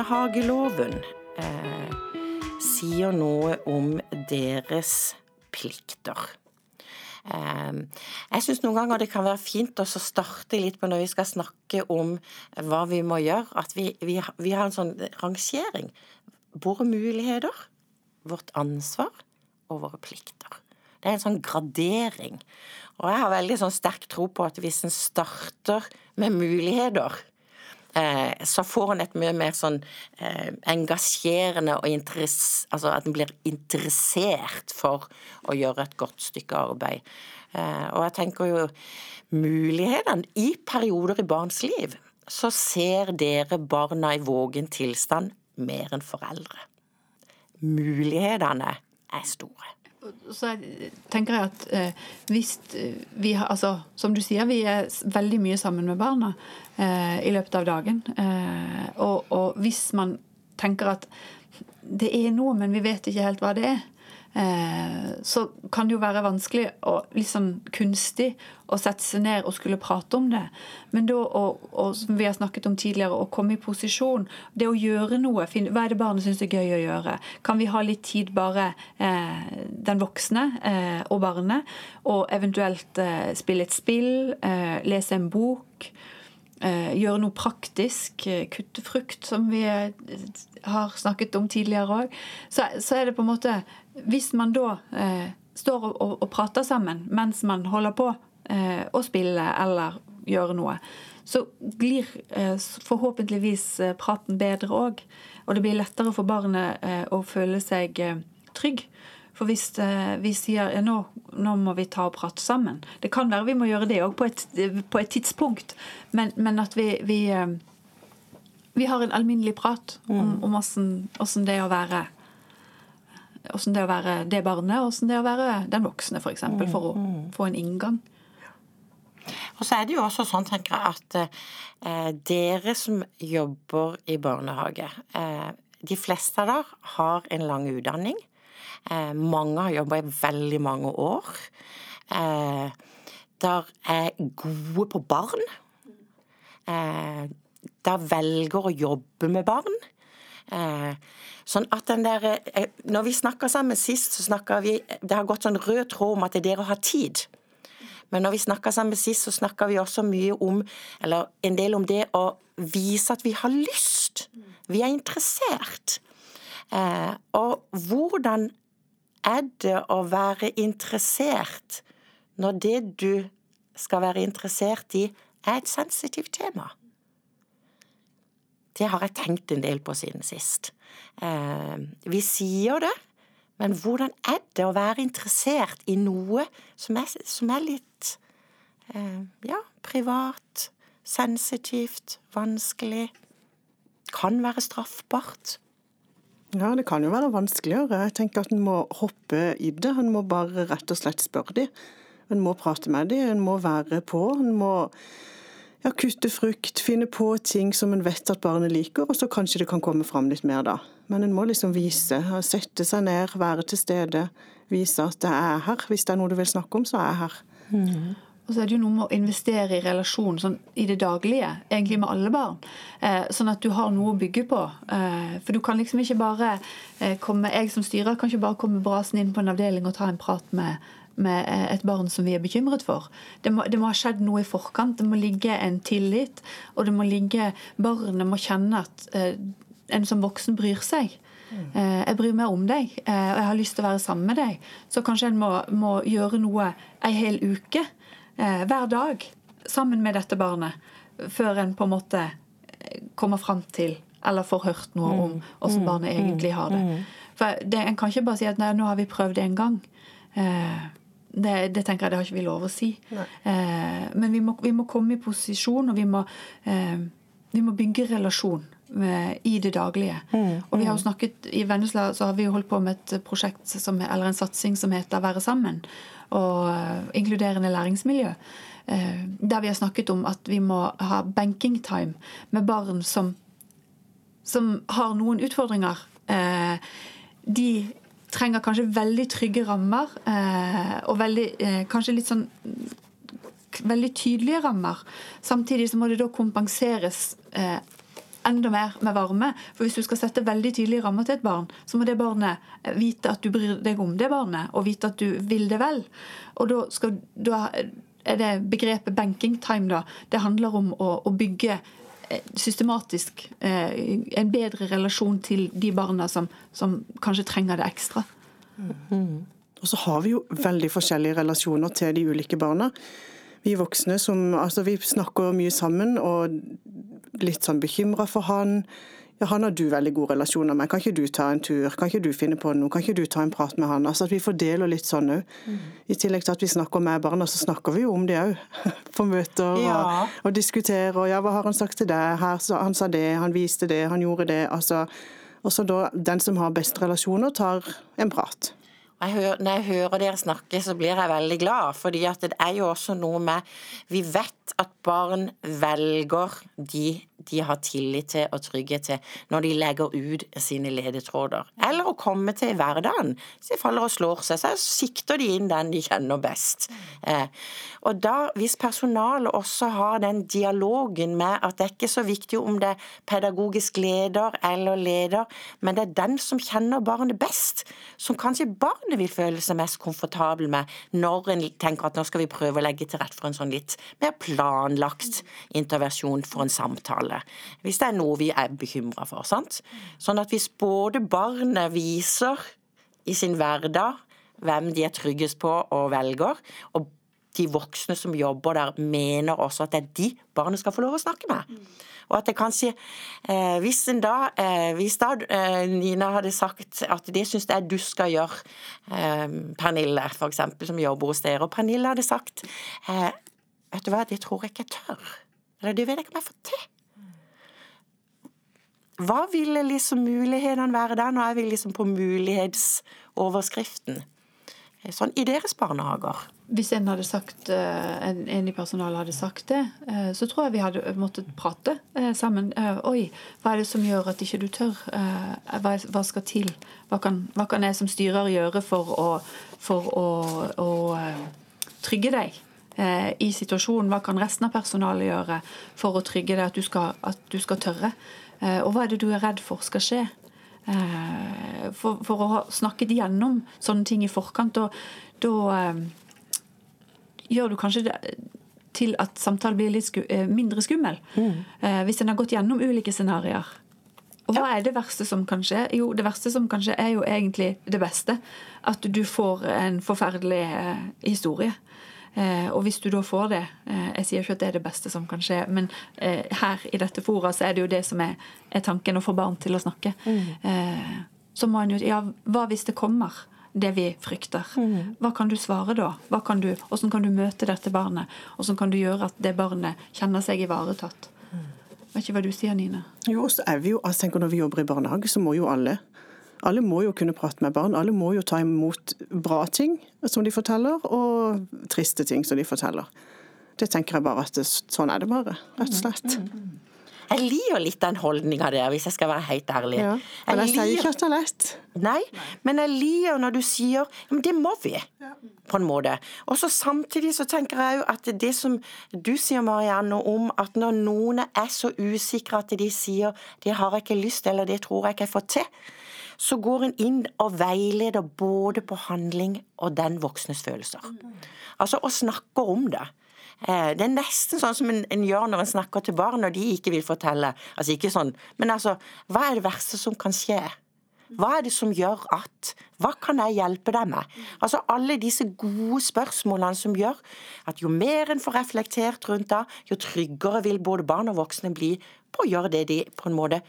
Barnehageloven eh, sier noe om deres plikter. Eh, jeg syns noen ganger det kan være fint å starte litt på når vi skal snakke om hva vi må gjøre, at vi, vi, vi har en sånn rangering. Våre muligheter, vårt ansvar og våre plikter. Det er en sånn gradering. Og jeg har veldig sånn sterk tro på at hvis en starter med muligheter, så får en et mye mer sånn eh, engasjerende og interess... Altså at en blir interessert for å gjøre et godt stykke arbeid. Eh, og jeg tenker jo mulighetene i perioder i barns liv, så ser dere barna i vågen tilstand mer enn foreldre. Mulighetene er store så tenker jeg at eh, hvis vi har Altså, som du sier, vi er veldig mye sammen med barna eh, i løpet av dagen. Eh, og, og, hvis man tenker at det er noe, men vi vet ikke helt hva det er, Eh, så kan det jo være vanskelig og litt sånn kunstig å sette seg ned og skulle prate om det. Men da, og, og som vi har snakket om tidligere, å komme i posisjon, det å gjøre noe Hva er det barnet syns er gøy å gjøre? Kan vi ha litt tid bare eh, den voksne eh, og barnet, og eventuelt eh, spille et spill, eh, lese en bok? Eh, gjøre noe praktisk, kutte frukt, som vi har snakket om tidligere òg, så, så, er det på en måte Hvis man da eh, står og, og, og, prater sammen mens man holder på eh, å spille eller gjøre noe, så blir eh, forhåpentligvis eh, praten bedre òg. Og det blir lettere for barnet eh, å føle seg trygg. For hvis vi sier ja, nå, nå, må vi ta og prate sammen Det kan være vi må gjøre det òg på, på, et tidspunkt, men, men at vi, vi vi har en alminnelig prat om, om hvordan, hvordan det å være Åssen det å være det barnet, og åssen det er å være den voksne, f.eks. For, eksempel, for å mm. få en inngang. Og så er det jo også sånn, tenker jeg, at eh, dere som jobber i barnehage eh, De fleste av dere har en lang utdanning. Eh, mange har jobba i veldig mange år. Eh, der er gode på barn. Eh, da velger å jobbe med barn. Sånn at den der, Når vi snakka sammen sist, så snakka vi Det har gått sånn rød tråd om at det er dere har tid. Men når vi snakka sammen sist, så snakka vi også mye om Eller en del om det å vise at vi har lyst. Vi er interessert. Eh, og hvordan er det å være interessert når det du skal være interessert i, er et sensitivt tema? Det har jeg tenkt en del på siden sist. Eh, vi sier det, men hvordan er det å være interessert i noe som er, som er litt eh, ja, privat, sensitivt, vanskelig? Kan være straffbart. Ja, det kan jo være vanskeligere. Jeg tenker at en må hoppe i det. En må bare rett og slett spørre dem. En må prate med dem, en må være på. En må ja, kutte frukt, finne på ting som en vet at barnet liker, og så kanskje det kan komme fram litt mer da. Men en må liksom vise, sette seg ned, være til stede, vise at jeg er her. Hvis det er noe du vil snakke om, så er jeg her. Mm. Og så er det jo noe med å investere i relasjon sånn, i det daglige, egentlig med alle barn. Eh, sånn at du har noe å bygge på. Eh, for du kan liksom ikke bare eh, komme Jeg som styrer kan ikke bare komme brasen inn på en avdeling og ta en prat med med eh, et barn som vi er bekymret for. Det må, det må, ha skjedd noe i forkant. Det må ligge en tillit, og det må ligge Barnet må kjenne at eh, en som voksen bryr seg. Eh, jeg bryr meg om deg, og jeg har lyst til å være sammen med deg. Så kanskje en må, må gjøre noe ei hel uke, eh, hver dag, sammen med dette barnet, før en på en måte eh, kommer fram til eller får hørt noe om hvordan mm. barnet egentlig har det. Mm. For det, En kan ikke bare si at nei, nå har vi prøvd det en gang. Eh, det, det, tenker jeg det har ikke vi lov å si. Eh, men vi må, vi må, komme i posisjon, og vi må, eh, vi må bygge relasjon med, i det daglige. Mm, og vi har jo mm. snakket, I Vennesla så har vi jo holdt på med et prosjekt som, eller en satsing som heter Være sammen. Og uh, inkluderende læringsmiljø. Eh, der vi har snakket om at vi må ha banking time med barn som, som har noen utfordringer. Eh, de trenger kanskje veldig trygge rammer, eh, og veldig, eh, kanskje litt sånn veldig tydelige rammer. Samtidig så må det da kompenseres eh, enda mer med varme. For hvis du skal sette veldig tydelige rammer til et barn, så må det barnet vite at du bryr deg om det barnet, og vite at du vil det vel. Og da, skal, da er det begrepet banking time, da. Det handler om å, å bygge eh, systematisk eh, en bedre relasjon til de barna som, som kanskje trenger det ekstra. Mm. Og så har vi jo veldig forskjellige relasjoner til de ulike barna. Vi voksne som Altså, vi snakker mye sammen og litt sånn bekymra for han. Ja, han har du veldig gode relasjoner med. Kan ikke du ta en tur? Kan ikke du finne på noe? Kan ikke du ta en prat med han? Altså at vi fordeler litt sånn òg. Mm. I tillegg til at vi snakker med barna, så snakker vi jo om det òg. På møter ja. og, og, diskuterer. Ja, hva har han sagt til deg? Her, han sa det, han viste det, han gjorde det. Altså, og så da den som har best relasjoner, tar en prat. Jeg hører, når jeg hører dere snakke, så blir jeg veldig glad. fordi det er jo også noe med Vi vet at barn velger de de har tillit til og trygghet til når de legger ut sine ledetråder. Eller å komme til hverdagen. Hvis de faller og slår seg, så sikter de inn den de kjenner best. Eh, og da, hvis personalet også har den dialogen med at det er ikke så viktig om det er pedagogisk leder eller leder, men det er den som kjenner barnet best, som kanskje barnet vil føle seg mest komfortabel med når en tenker at nå skal vi prøve å legge til rette for en sånn litt mer planlagt intervensjon for en samtale hvis det er noe vi er bekymra for. sant? Sånn at hvis både barnet viser i sin hverdag hvem de er tryggest på og velger, og de voksne som jobber der, mener også at det er de barnet skal få lov å snakke med. Og at det kanskje eh, Hvis en da, eh, hvis da eh, Nina hadde sagt at det syns jeg du skal gjøre, eh, Pernille f.eks., som jobber hos dere, og Pernille hadde sagt eh, Vet du hva, det tror jeg ikke jeg tør. Eller det vet jeg ikke om jeg får til. Hva ville liksom mulighetene være der? Nå er vi liksom på mulighetsoverskriften. Sånn i deres barnehager. Hvis en, hadde sagt, eh, en, en i personalet hadde sagt det, eh, så tror jeg vi hadde måttet prate eh, sammen. Oi, hva er det som gjør at ikke du tør? Hva skal til? Hva kan, hva kan jeg som styrer gjøre for å, for å, å trygge deg? i situasjonen. Hva kan resten av personalet gjøre for å trygge deg at du skal, at du skal tørre? Eh, og hva er det du er redd for skal skje? Eh, for, for å ha snakket gjennom sånne ting i forkant, Og da eh, gjør du kanskje det til at samtalen blir litt sku, mindre skummel. Mm. Hvis en har gått gjennom ulike scenarioer. Og hva er det verste som kan skje? Jo, det verste som kan skje, er jo egentlig det beste. At du får en forferdelig historie. Eh, og hvis du da får det eh, Jeg sier ikke at det er det beste som kan skje, men eh, her i dette fora så er det jo det som er, er tanken, å få barn til å snakke. Mm. så må en jo Ja, hva hvis det kommer? det vi frykter. Mm. Hva kan du svare da? Hva kan du, hvordan kan du møte dette barnet? Hvordan kan du gjøre at det barnet kjenner seg ivaretatt? Mm. Vet ikke hva du sier, Nine? Jo, så er vi jo, altså tenker Når vi jobber i barnehage, så må jo alle alle må jo kunne prate med barn. Alle må jo ta imot bra ting som de forteller, og triste ting som de forteller. Det tenker jeg bare at det, sånn er det bare, rett og slett. Mm, mm, mm. Jeg liker litt den holdninga der, hvis jeg skal være helt ærlig. Ja, men jeg, jeg sier ikke at det er lett. Nei, men jeg liker når du sier men det må vi, på en måte. Og så samtidig så tenker jeg jo at det som du sier, Marianne, om at når noen er så usikre at de sier 'det har jeg ikke lyst', eller 'det tror jeg ikke jeg får til', så går en inn og veileder både på handling og den voksnes følelser. Altså og snakker om det. Eh, det er nesten sånn som en, en, gjør når en snakker til barn når de ikke vil fortelle. Altså ikke sånn, Men altså, hva er det verste som kan skje? Hva er det som gjør at? Hva kan jeg hjelpe deg med? Altså Alle disse gode spørsmålene som gjør at jo mer en får reflektert rundt det, jo tryggere vil både barn og voksne bli på å gjøre det de på en måte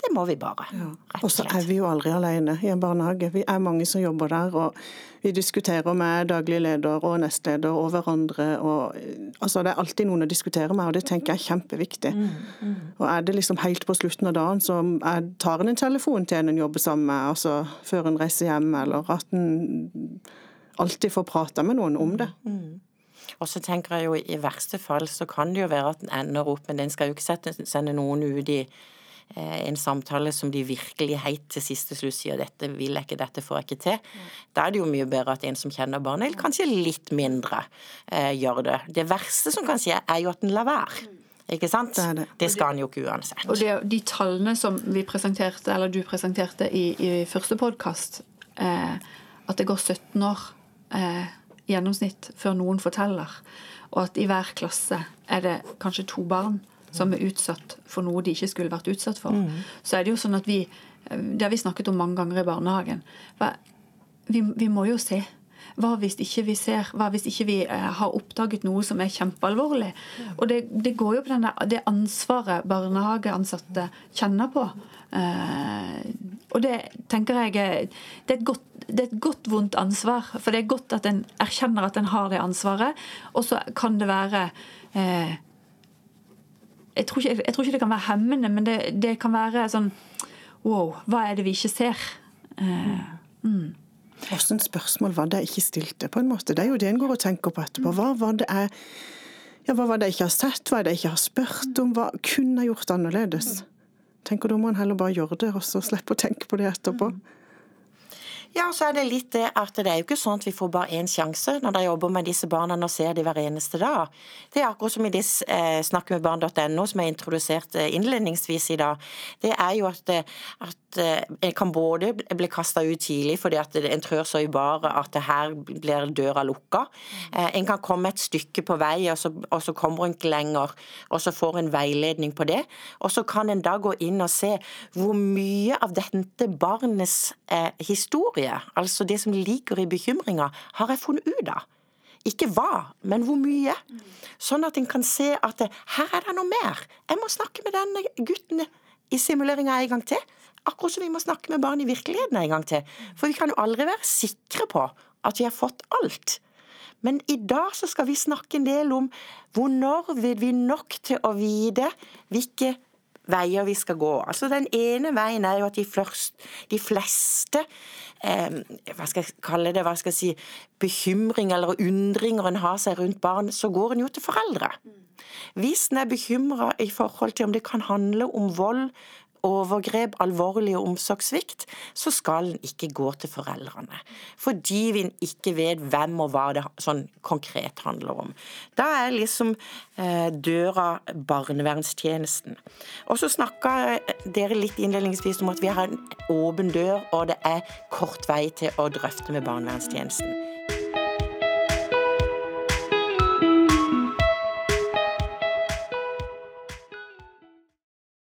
det må vi bare. Ja. Og så er vi jo aldri alene i en barnehage. Vi er mange som jobber der. og Vi diskuterer med daglig leder og nestleder og hverandre. Og, altså, det er alltid noen å diskutere med, og det tenker jeg er kjempeviktig. Mm, mm. Og Er det liksom helt på slutten av dagen, så jeg tar en en telefon til en en jobber sammen med, altså før en reiser hjem, eller at en alltid får prate med noen om det. Mm. Og så tenker jeg jo i verste fall så kan det jo være at en ender opp men den skal jo ikke sende noen ut i en samtale som de virkelig heit til siste slutt sier 'dette vil jeg ikke, dette får jeg ikke til', da er det jo mye bedre at en som kjenner barnet, eller kanskje litt mindre, eh, gjør det. Det verste som kan skje, er jo at en lar være. Ikke sant? Det er det. Det skal han jo ikke uansett. Og det, de tallene som vi presenterte, eller du presenterte i, i første podkast, eh, at det går 17 år eh, gjennomsnitt før noen forteller, og at i hver klasse er det kanskje to barn som er utsatt for noe de ikke skulle vært utsatt for, så er det jo sånn at vi eh, Det har vi snakket om mange ganger i barnehagen. Vi, vi må jo se. Hva hvis ikke vi ser? Hva hvis ikke vi eh, har oppdaget noe som er kjempealvorlig? Og det, det går jo på denne, det ansvaret barnehageansatte kjenner på. Eh, og det tenker jeg det er, godt, det er et godt, vondt ansvar. For det er godt at en erkjenner at en har det ansvaret. Og så kan det være eh, jeg, tror ikke, jeg tror ikke det kan være hemmende, men det, det kan være sånn Wow, hva er det vi ikke ser? Eh, Hvilke spørsmål var det jeg ikke stilte? på en måte? Det er jo det en går og tenker på etterpå. Hva var det jeg, ja, hva var det jeg ikke har sett? Hva er det jeg ikke har spurt om? Hva kunne jeg gjort annerledes? Tenker Da må en heller bare gjøre det, og så slippe å tenke på det etterpå. Ja, og så er det litt det at det er jo ikke sånn at vi får bare én sjanse når de jobber med disse barna og ser de hver eneste dag. Det er akkurat som i det eh, snakkemedbarn.no som jeg introduserte innledningsvis i dag. Det er jo at, at eh, en kan både bli kasta ut tidlig fordi at en trør så i baret at her blir døra lukka. Eh, En kan komme et stykke på vei, og så, og så kommer en ikke lenger, og så får en veiledning på det. Og så kan en da gå inn og se hvor mye av dette barnets eh, historie, altså det som ligger i bekymringa, har jeg funnet ut av. Ikke hva, men hvor mye. Sånn at en kan se at her er det noe mer. Jeg må snakke med denne gutten i simuleringa en gang til. Akkurat som vi må snakke med barn i virkeligheten en gang til. For vi kan jo aldri være sikre på at vi har fått alt. Men i dag så skal vi snakke en del om hvor når vil vi nok til å vite hvilke veier vi skal gå. Altså Den ene veien er jo at de, først, de fleste eh, hva skal jeg kalle det, hva skal jeg si, bekymring eller undringer en har seg rundt barn, så går en jo til foreldre. Hvis en er bekymra i forhold til om det kan handle om vold, overgrep, alvorlig omsorgssvikt, så skal en ikke gå til foreldrene. Fordi vi ikke vet hvem og hva det sånn konkret handler om. Da er liksom eh, døra barnevernstjenesten. Og så snakka dere litt innledningsvis om at vi har en åpen dør, og det er kort vei til å drøfte med barnevernstjenesten.